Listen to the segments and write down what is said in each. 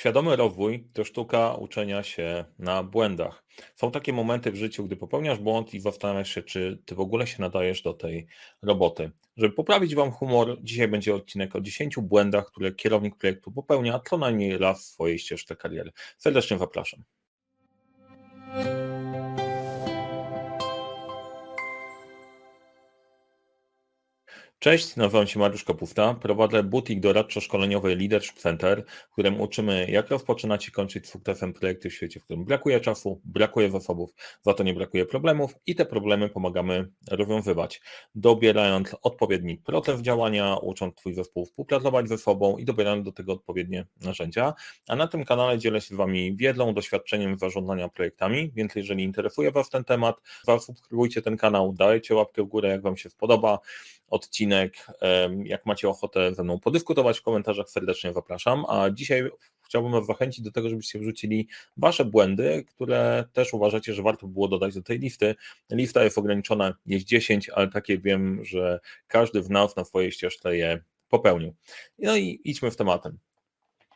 Świadomy rozwój to sztuka uczenia się na błędach. Są takie momenty w życiu, gdy popełniasz błąd i zastanawiasz się, czy ty w ogóle się nadajesz do tej roboty. Żeby poprawić Wam humor, dzisiaj będzie odcinek o 10 błędach, które kierownik projektu popełnia co najmniej raz w swojej ścieżce kariery. Serdecznie zapraszam. Cześć, nazywam się Mariusz Kapufta, prowadzę butik doradczo-szkoleniowy Leadership Center, w którym uczymy jak rozpoczynać i kończyć sukcesem projekty w świecie, w którym brakuje czasu, brakuje zasobów, za to nie brakuje problemów i te problemy pomagamy rozwiązywać, dobierając odpowiedni proces działania, ucząc Twój zespół współpracować ze sobą i dobierając do tego odpowiednie narzędzia, a na tym kanale dzielę się z Wami wiedzą, doświadczeniem zarządzania projektami, więc jeżeli interesuje Was ten temat, zasubskrybujcie ten kanał, dajcie łapkę w górę, jak Wam się spodoba, odcinek. Jak macie ochotę ze mną podyskutować w komentarzach, serdecznie zapraszam. A dzisiaj chciałbym Was zachęcić do tego, żebyście wrzucili Wasze błędy, które też uważacie, że warto było dodać do tej listy. Lista jest ograniczona, jest 10, ale takie wiem, że każdy w nas na swojej ścieżce je popełnił. No i idźmy w tematem.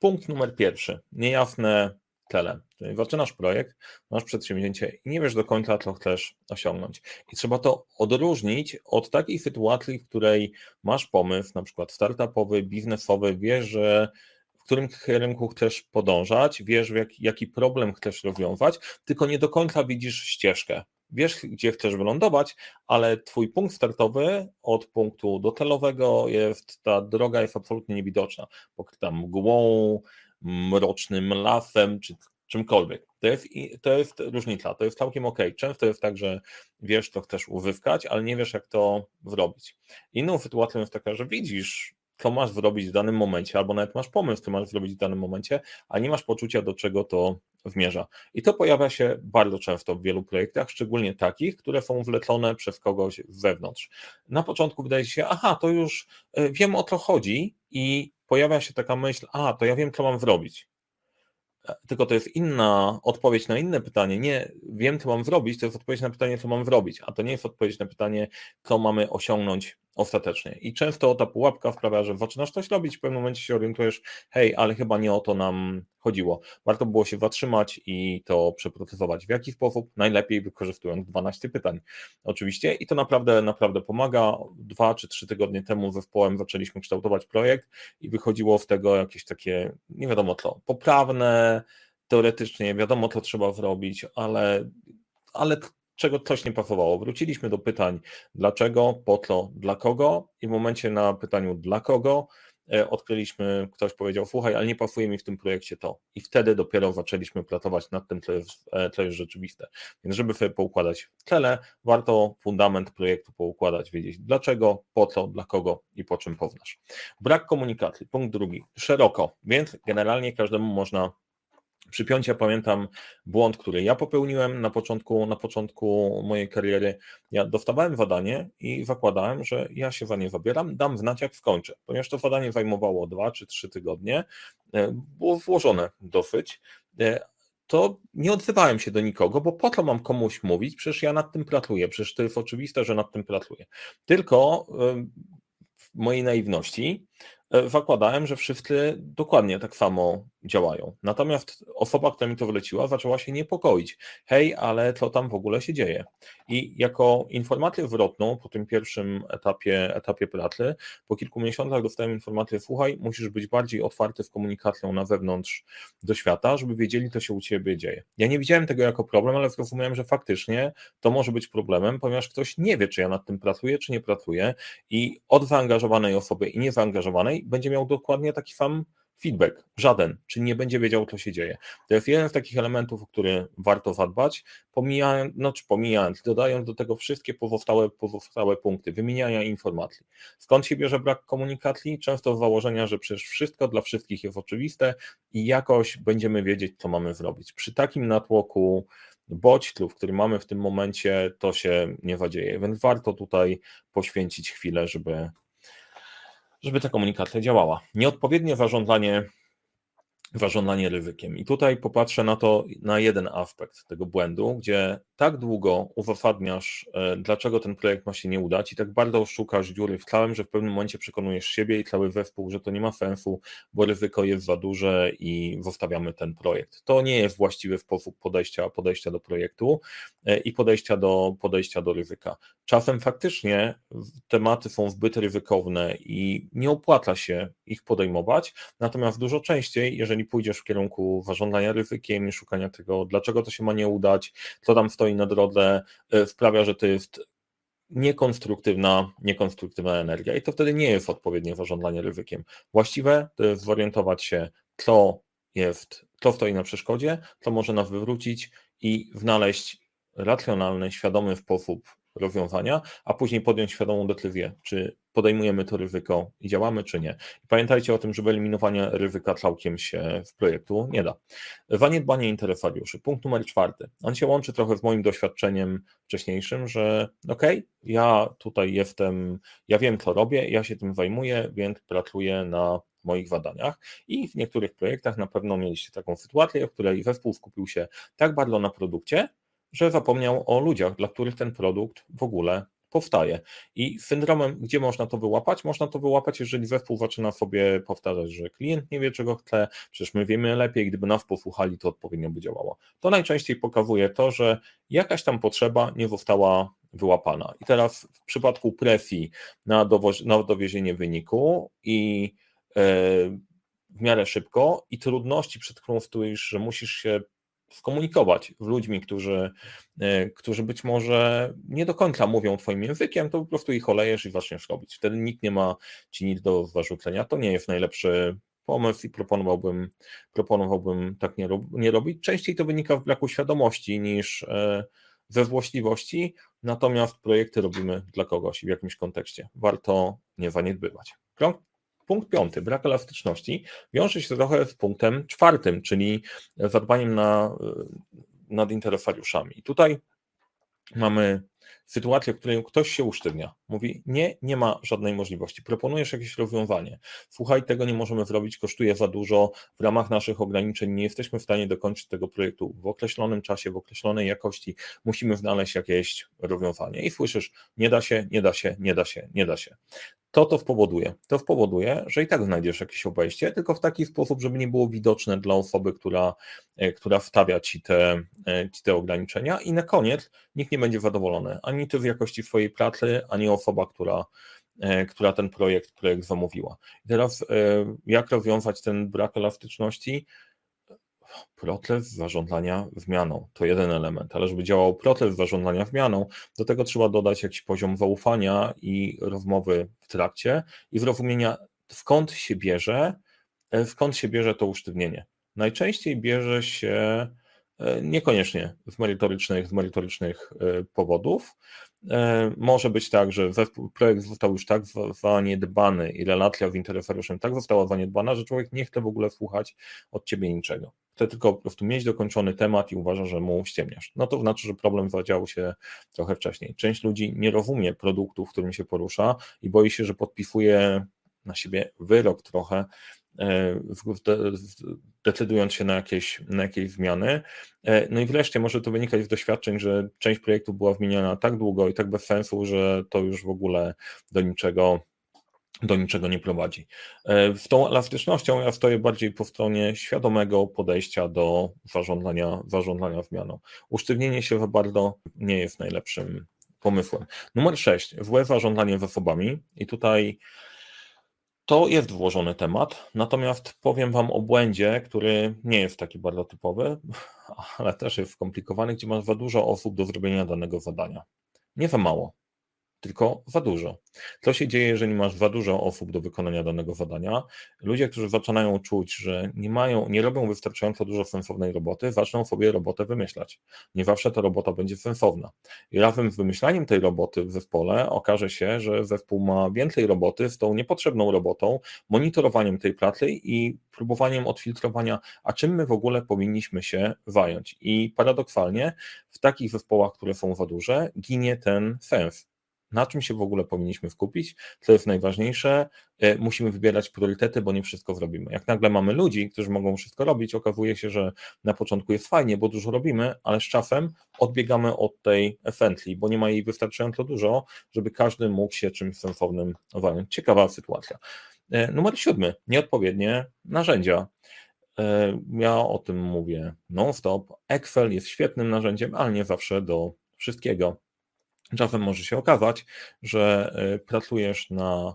Punkt numer pierwszy. Niejasne tele. Czyli zaczynasz projekt, masz przedsięwzięcie i nie wiesz do końca, co chcesz osiągnąć. I trzeba to odróżnić od takiej sytuacji, w której masz pomysł, na przykład startupowy, biznesowy, wiesz, że w którym kierunku chcesz podążać, wiesz, jak, jaki problem chcesz rozwiązać, tylko nie do końca widzisz ścieżkę. Wiesz, gdzie chcesz wylądować, ale twój punkt startowy od punktu docelowego jest, ta droga jest absolutnie niewidoczna, pokryta mgłą, mrocznym lasem, czy czymkolwiek. To jest, to jest różnica, to jest całkiem ok. Często jest tak, że wiesz, co chcesz uzyskać, ale nie wiesz, jak to zrobić. Inną sytuacją jest taka, że widzisz, co masz zrobić w danym momencie, albo nawet masz pomysł, co masz zrobić w danym momencie, a nie masz poczucia, do czego to zmierza. I to pojawia się bardzo często w wielu projektach, szczególnie takich, które są wlecone przez kogoś z zewnątrz. Na początku wydaje się, aha, to już e, wiem o co chodzi i pojawia się taka myśl, a to ja wiem, co mam zrobić. Tylko to jest inna odpowiedź na inne pytanie. Nie wiem, co mam zrobić, to jest odpowiedź na pytanie, co mam zrobić, a to nie jest odpowiedź na pytanie, co mamy osiągnąć ostatecznie. I często ta pułapka sprawia, że zaczynasz coś robić, w pewnym momencie się orientujesz, hej, ale chyba nie o to nam chodziło. Warto było się zatrzymać i to przeprocesować. W jaki sposób? Najlepiej wykorzystując 12 pytań. Oczywiście i to naprawdę, naprawdę pomaga. Dwa czy trzy tygodnie temu zespołem zaczęliśmy kształtować projekt i wychodziło z tego jakieś takie, nie wiadomo co, poprawne, teoretycznie wiadomo, co trzeba zrobić, ale ale czego coś nie pasowało. Wróciliśmy do pytań dlaczego, po co, dla kogo i w momencie na pytaniu dla kogo e, odkryliśmy, ktoś powiedział, słuchaj, ale nie pasuje mi w tym projekcie to. I wtedy dopiero zaczęliśmy pracować nad tym, co jest, e, co jest rzeczywiste. Więc żeby sobie poukładać cele, warto fundament projektu poukładać, wiedzieć dlaczego, po co, dla kogo i po czym poznasz. Brak komunikacji, punkt drugi, szeroko, więc generalnie każdemu można przypiąć. Ja pamiętam błąd, który ja popełniłem na początku, na początku mojej kariery. Ja dostawałem zadanie i zakładałem, że ja się za nie zabieram, dam jak skończę. Ponieważ to zadanie zajmowało dwa czy trzy tygodnie, e, było włożone dosyć, e, to nie odzywałem się do nikogo, bo po co mam komuś mówić? Przecież ja nad tym pracuję, przecież to jest oczywiste, że nad tym pracuję. Tylko e, w mojej naiwności zakładałem, że wszyscy dokładnie tak samo działają. Natomiast osoba, która mi to wleciła, zaczęła się niepokoić. Hej, ale co tam w ogóle się dzieje? I jako informację zwrotną po tym pierwszym etapie, etapie pracy, po kilku miesiącach dostałem informację, słuchaj, musisz być bardziej otwarty z komunikacją na wewnątrz do świata, żeby wiedzieli, co się u Ciebie dzieje. Ja nie widziałem tego jako problem, ale zrozumiałem, że faktycznie to może być problemem, ponieważ ktoś nie wie, czy ja nad tym pracuję, czy nie pracuję i od zaangażowanej osoby i niezaangażowanej będzie miał dokładnie taki sam feedback, żaden, czy nie będzie wiedział, co się dzieje. To jest jeden z takich elementów, o który warto zadbać, pomijając, no czy pomijając, dodając do tego wszystkie pozostałe, pozostałe punkty, wymieniania informacji. Skąd się bierze brak komunikacji? Często z założenia, że przecież wszystko dla wszystkich jest oczywiste i jakoś będziemy wiedzieć, co mamy zrobić. Przy takim natłoku bodźców, który mamy w tym momencie, to się nie zadzieje, więc warto tutaj poświęcić chwilę, żeby żeby ta komunikacja działała. Nieodpowiednie zarządzanie warządlanie ryzykiem. I tutaj popatrzę na to, na jeden aspekt tego błędu, gdzie tak długo uzasadniasz, e, dlaczego ten projekt ma się nie udać i tak bardzo szukasz dziury w całym, że w pewnym momencie przekonujesz siebie i cały zespół, że to nie ma sensu, bo ryzyko jest za duże i zostawiamy ten projekt. To nie jest właściwy sposób podejścia, podejścia do projektu e, i podejścia do, podejścia do ryzyka. Czasem faktycznie tematy są zbyt ryzykowne i nie opłaca się ich podejmować, natomiast dużo częściej, jeżeli pójdziesz w kierunku zarządzania ryzykiem i szukania tego, dlaczego to się ma nie udać, co tam stoi na drodze, e, sprawia, że to jest niekonstruktywna, niekonstruktywna energia i to wtedy nie jest odpowiednie zarządzanie ryzykiem. Właściwe to jest zorientować się, co jest, co stoi na przeszkodzie, co może nas wywrócić i znaleźć racjonalny, świadomy sposób rozwiązania, a później podjąć świadomą decyzję, czy podejmujemy to ryzyko i działamy, czy nie. Pamiętajcie o tym, że wyeliminowanie ryzyka całkiem się w projektu nie da. Zaniedbanie interesariuszy. Punkt numer czwarty. On się łączy trochę z moim doświadczeniem wcześniejszym, że ok, ja tutaj jestem, ja wiem, co robię, ja się tym zajmuję, więc pracuję na moich badaniach i w niektórych projektach na pewno mieliście taką sytuację, w której zespół skupił się tak bardzo na produkcie, że zapomniał o ludziach, dla których ten produkt w ogóle powstaje. I syndromem, gdzie można to wyłapać? Można to wyłapać, jeżeli zespół zaczyna sobie powtarzać, że klient nie wie, czego chce, przecież my wiemy lepiej, gdyby nas posłuchali, to odpowiednio by działało. To najczęściej pokazuje to, że jakaś tam potrzeba nie została wyłapana. I teraz w przypadku presji na, na dowiezienie wyniku i yy, w miarę szybko i trudności, przed którą stoisz, że musisz się skomunikować z ludźmi, którzy, e, którzy być może nie do końca mówią Twoim językiem, to po prostu ich olejesz i zaczniesz robić. Wtedy nikt nie ma Ci nic do zarzucenia. To nie jest najlepszy pomysł i proponowałbym, proponowałbym tak nie, nie robić. Częściej to wynika w braku świadomości niż e, we złośliwości, natomiast projekty robimy dla kogoś w jakimś kontekście. Warto nie zaniedbywać. Punkt piąty, brak elastyczności, wiąże się trochę z punktem czwartym, czyli zadbaniem na, nad interesariuszami. I tutaj mamy sytuację, w której ktoś się usztywnia, mówi nie, nie ma żadnej możliwości, proponujesz jakieś rozwiązanie, słuchaj, tego nie możemy zrobić, kosztuje za dużo, w ramach naszych ograniczeń nie jesteśmy w stanie dokończyć tego projektu w określonym czasie, w określonej jakości, musimy znaleźć jakieś rozwiązanie. I słyszysz, nie da się, nie da się, nie da się, nie da się to to spowoduje? To spowoduje, że i tak znajdziesz jakieś obejście, tylko w taki sposób, żeby nie było widoczne dla osoby, która, e, która wstawia ci te, e, ci te ograniczenia i na koniec nikt nie będzie zadowolony, ani ty w jakości swojej pracy, ani osoba, która, e, która ten projekt, projekt zamówiła. I teraz jak rozwiązać ten brak elastyczności? Proces zarządzania zmianą. To jeden element, ale żeby działał proces zarządzania zmianą, do tego trzeba dodać jakiś poziom zaufania i rozmowy w trakcie i zrozumienia, skąd się bierze, e, skąd się bierze to usztywnienie. Najczęściej bierze się e, niekoniecznie z merytorycznych, z merytorycznych e, powodów. Może być tak, że projekt został już tak zaniedbany i relacja z interesariuszem tak została zaniedbana, że człowiek nie chce w ogóle słuchać od ciebie niczego chce tylko po prostu mieć dokończony temat i uważa, że mu ściemniasz. No to znaczy, że problem zadział się trochę wcześniej. Część ludzi nie rozumie produktu, w którym się porusza i boi się, że podpisuje na siebie wyrok trochę, e, decydując się na jakieś, na jakieś zmiany. E, no i wreszcie może to wynikać z doświadczeń, że część projektów była wymieniana tak długo i tak bez sensu, że to już w ogóle do niczego do niczego nie prowadzi. E, z tą elastycznością ja stoję bardziej po stronie świadomego podejścia do zarządzania, zarządzania zmianą. Usztywnienie się za bardzo nie jest najlepszym pomysłem. Numer 6. Złe zarządzanie zasobami i tutaj to jest włożony temat, natomiast powiem Wam o błędzie, który nie jest taki bardzo typowy, ale też jest skomplikowany, gdzie masz za dużo osób do zrobienia danego zadania. Nie za mało tylko za dużo. Co się dzieje, jeżeli masz za dużo osób do wykonania danego zadania? Ludzie, którzy zaczynają czuć, że nie mają, nie robią wystarczająco dużo sensownej roboty, zaczną sobie robotę wymyślać. Nie zawsze ta robota będzie sensowna. I razem z wymyślaniem tej roboty w zespole okaże się, że zespół ma więcej roboty z tą niepotrzebną robotą, monitorowaniem tej pracy i próbowaniem odfiltrowania, a czym my w ogóle powinniśmy się zająć. I paradoksalnie w takich zespołach, które są za duże, ginie ten sens na czym się w ogóle powinniśmy skupić, co jest najważniejsze. E, musimy wybierać priorytety, bo nie wszystko zrobimy. Jak nagle mamy ludzi, którzy mogą wszystko robić, okazuje się, że na początku jest fajnie, bo dużo robimy, ale z czasem odbiegamy od tej efentli, bo nie ma jej wystarczająco dużo, żeby każdy mógł się czymś sensownym zająć. Ciekawa sytuacja. E, numer siódmy, nieodpowiednie narzędzia. E, ja o tym mówię non-stop. Excel jest świetnym narzędziem, ale nie zawsze do wszystkiego. Czasem może się okazać, że e, pracujesz na,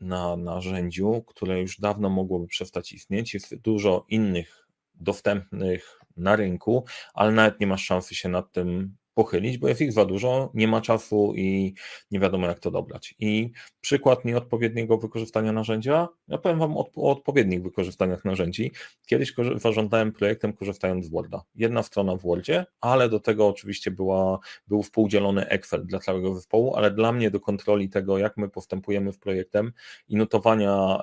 na narzędziu, które już dawno mogłoby przestać istnieć. Jest dużo innych dostępnych na rynku, ale nawet nie masz szansy się nad tym pochylić, bo jest ich za dużo, nie ma czasu i nie wiadomo jak to dobrać. I przykład nieodpowiedniego wykorzystania narzędzia, ja powiem Wam o, odpowiednich wykorzystaniach narzędzi. Kiedyś zarządzałem projektem korzystając z Worda. Jedna strona w Wordzie, ale do tego oczywiście była, był współdzielony Excel dla całego zespołu, ale dla mnie do kontroli tego, jak my postępujemy w projektem i notowania,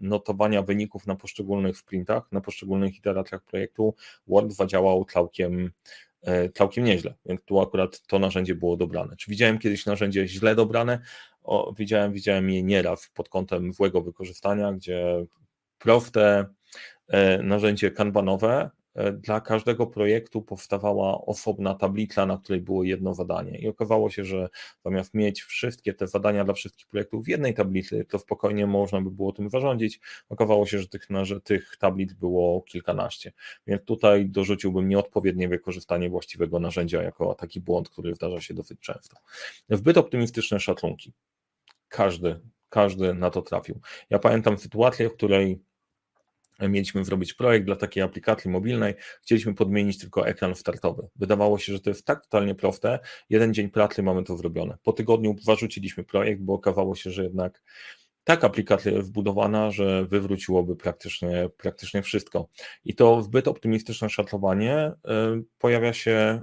notowania wyników na poszczególnych sprintach, na poszczególnych iteracjach projektu, Word zadziałał całkiem całkiem nieźle, więc tu akurat to narzędzie było dobrane. Czy widziałem kiedyś narzędzie źle dobrane? O, widziałem, widziałem je nieraz pod kątem złego wykorzystania, gdzie proste e, narzędzie kanbanowe E, dla każdego projektu powstawała osobna tablica, na której było jedno zadanie. I okazało się, że zamiast mieć wszystkie te zadania dla wszystkich projektów w jednej tablicy, to spokojnie można by było tym zarządzić. Okazało się, że tych, że tych tablic było kilkanaście. Więc tutaj dorzuciłbym nieodpowiednie wykorzystanie właściwego narzędzia jako taki błąd, który zdarza się dosyć często. Zbyt optymistyczne szacunki. Każdy, każdy na to trafił. Ja pamiętam sytuację, w której mieliśmy zrobić projekt dla takiej aplikacji mobilnej, chcieliśmy podmienić tylko ekran startowy. Wydawało się, że to jest tak totalnie proste, jeden dzień pracy mamy to zrobione. Po tygodniu zarzuciliśmy projekt, bo okazało się, że jednak tak aplikacja jest wbudowana, że wywróciłoby praktycznie, praktycznie wszystko. I to zbyt optymistyczne szacowanie y, pojawia się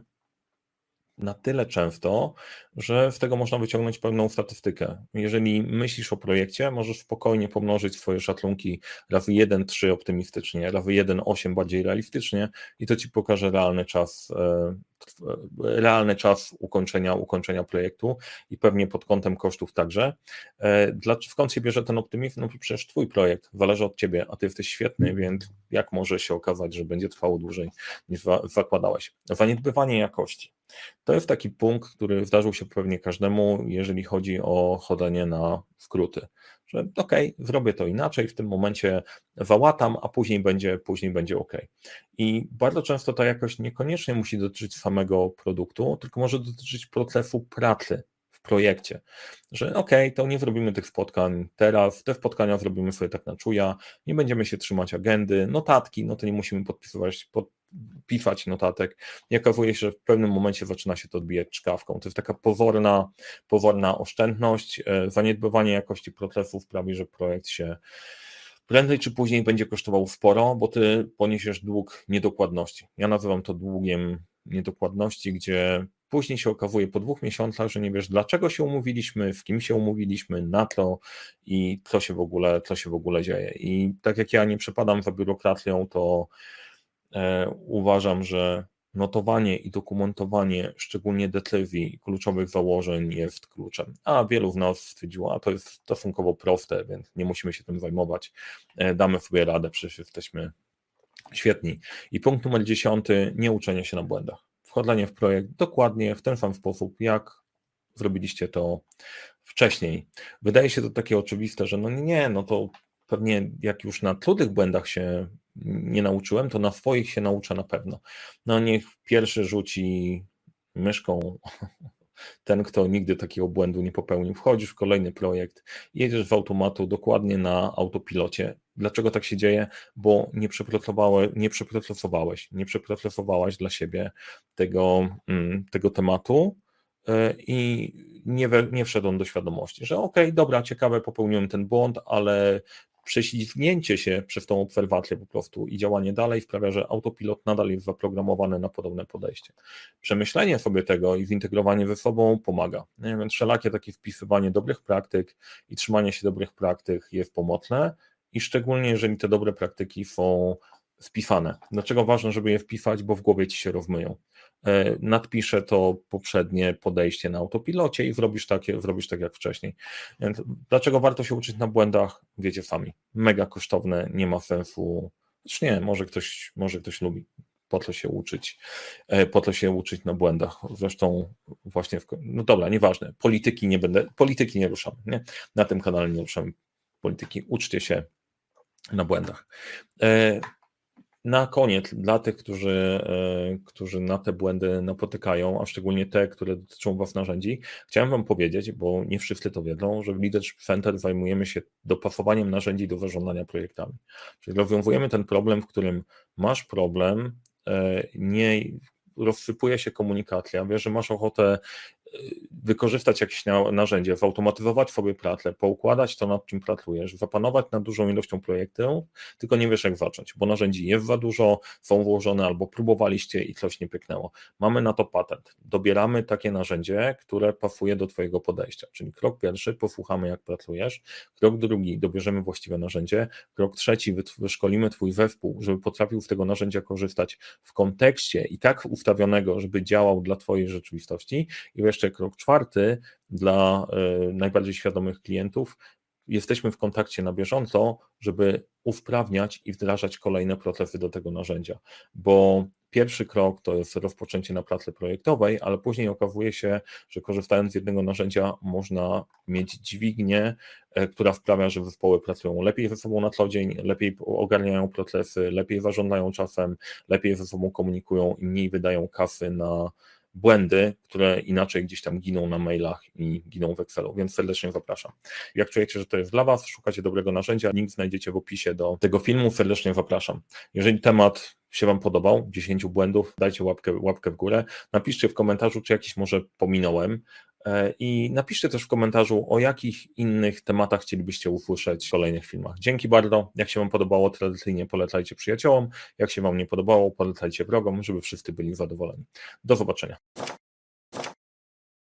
na tyle często, że z tego można wyciągnąć pewną statystykę. Jeżeli myślisz o projekcie, możesz spokojnie pomnożyć swoje szacunki razy 1,3 optymistycznie, razy 1,8 bardziej realistycznie i to ci pokaże realny czas, e, realny czas ukończenia, ukończenia projektu i pewnie pod kątem kosztów także. E, dla, skąd się bierze ten optymizm? No przecież twój projekt zależy od ciebie, a ty jesteś świetny, więc jak może się okazać, że będzie trwało dłużej niż zakładałeś? Zaniedbywanie jakości. To jest taki punkt, który zdarzył się pewnie każdemu, jeżeli chodzi o chodzenie na skróty. Że okej, zrobię to inaczej, w tym momencie załatam, a później będzie, później będzie ok. I bardzo często ta jakość niekoniecznie musi dotyczyć samego produktu, tylko może dotyczyć procesu pracy w projekcie, że ok, to nie zrobimy tych spotkań teraz, te spotkania zrobimy sobie tak na czuja, nie będziemy się trzymać agendy, notatki, no to nie musimy podpisywać, pod, pisać notatek i okazuje się, że w pewnym momencie zaczyna się to odbijać czkawką. To jest taka powolna, powolna oszczędność, e, zaniedbywanie jakości procesów sprawi, że projekt się prędzej czy później będzie kosztował sporo, bo ty poniesiesz dług niedokładności. Ja nazywam to długiem niedokładności, gdzie później się okazuje po dwóch miesiącach, że nie wiesz dlaczego się umówiliśmy, w kim się umówiliśmy, na to i co się w ogóle, co się w ogóle dzieje. I tak jak ja nie przepadam za biurokracją, to uważam, że notowanie i dokumentowanie szczególnie decyzji kluczowych założeń jest kluczem. A wielu z nas stwierdziło, a to jest stosunkowo proste, więc nie musimy się tym zajmować. E, damy sobie radę, przecież jesteśmy świetni. I punkt numer dziesiąty, nie uczenie się na błędach. Wchodzenie w projekt dokładnie w ten sam sposób, jak zrobiliście to wcześniej. Wydaje się to takie oczywiste, że no nie, no to pewnie jak już na trudnych błędach się nie nauczyłem, to na swoich się nauczę na pewno. No niech pierwszy rzuci myszką ten, kto nigdy takiego błędu nie popełnił. Wchodzisz w kolejny projekt, jedziesz w automatu dokładnie na autopilocie. Dlaczego tak się dzieje? Bo nie nie przepracowałeś, nie przepracowałaś dla siebie tego, mm, tego tematu e, i nie, nie wszedłem do świadomości, że okej, okay, dobra, ciekawe, popełniłem ten błąd, ale prześlizgnięcie się przez tą obserwację po prostu i działanie dalej sprawia, że autopilot nadal jest zaprogramowany na podobne podejście. Przemyślenie sobie tego i zintegrowanie ze sobą pomaga. Nie? Więc wszelakie takie wpisywanie dobrych praktyk i trzymanie się dobrych praktyk jest pomocne i szczególnie jeżeli te dobre praktyki są wpisane. Dlaczego ważne, żeby je wpisać? Bo w głowie ci się rozmyją. E, Nadpiszę to poprzednie podejście na autopilocie i zrobisz, takie, zrobisz tak jak wcześniej. Więc Dlaczego warto się uczyć na błędach? Wiecie sami. Mega kosztowne, nie ma sensu. Znaczy nie, może ktoś, może ktoś lubi. Po to się uczyć, e, po to się uczyć na błędach. Zresztą właśnie, w, no dobra, nieważne. Polityki nie będę, polityki nie ruszamy, nie? Na tym kanale nie ruszamy polityki. Uczcie się na błędach. Na koniec, dla tych, którzy, e, którzy na te błędy napotykają, a szczególnie te, które dotyczą Was narzędzi, chciałem Wam powiedzieć, bo nie wszyscy to wiedzą, że w Leadership Center zajmujemy się dopasowaniem narzędzi do zarządzania projektami. Czyli rozwiązujemy ten problem, w którym masz problem, e, nie rozsypuje się komunikacja, wiesz, że masz ochotę wykorzystać jakieś na- narzędzie, zautomatyzować sobie pracę, poukładać to, nad czym pracujesz, zapanować nad dużą ilością projektów, tylko nie wiesz jak zacząć, bo narzędzi jest za dużo, są włożone albo próbowaliście i coś nie pyknęło. Mamy na to patent. Dobieramy takie narzędzie, które pasuje do Twojego podejścia. Czyli krok pierwszy, posłuchamy jak pracujesz, krok drugi, dobierzemy właściwe narzędzie, krok trzeci, wyszkolimy Twój zespół, żeby potrafił z tego narzędzia korzystać w kontekście i tak ustawionego, żeby działał dla Twojej rzeczywistości i jeszcze krok czwarty, dla e, najbardziej świadomych klientów, jesteśmy w kontakcie na bieżąco, żeby usprawniać i wdrażać kolejne procesy do tego narzędzia, bo pierwszy krok to jest rozpoczęcie na pracy projektowej, ale później okazuje się, że korzystając z jednego narzędzia można mieć dźwignię, e, która sprawia, że zespoły pracują lepiej ze sobą na co dzień, lepiej ogarniają procesy, lepiej zarządzają czasem, lepiej ze sobą komunikują i mniej wydają kasy na błędy, które inaczej gdzieś tam giną na mailach i giną w Excelu, więc serdecznie zapraszam. Jak czujecie, że to jest dla Was, szukacie dobrego narzędzia, link znajdziecie w opisie do tego filmu, serdecznie zapraszam. Jeżeli temat się Wam podobał, 10 błędów, dajcie łapkę, łapkę w górę, napiszcie w komentarzu, czy jakiś może pominąłem i napiszcie też w komentarzu, o jakich innych tematach chcielibyście usłyszeć w kolejnych filmach. Dzięki bardzo, jak się Wam podobało, tradycyjnie polecajcie przyjaciołom, jak się Wam nie podobało, polecajcie wrogom, żeby wszyscy byli zadowoleni. Do zobaczenia.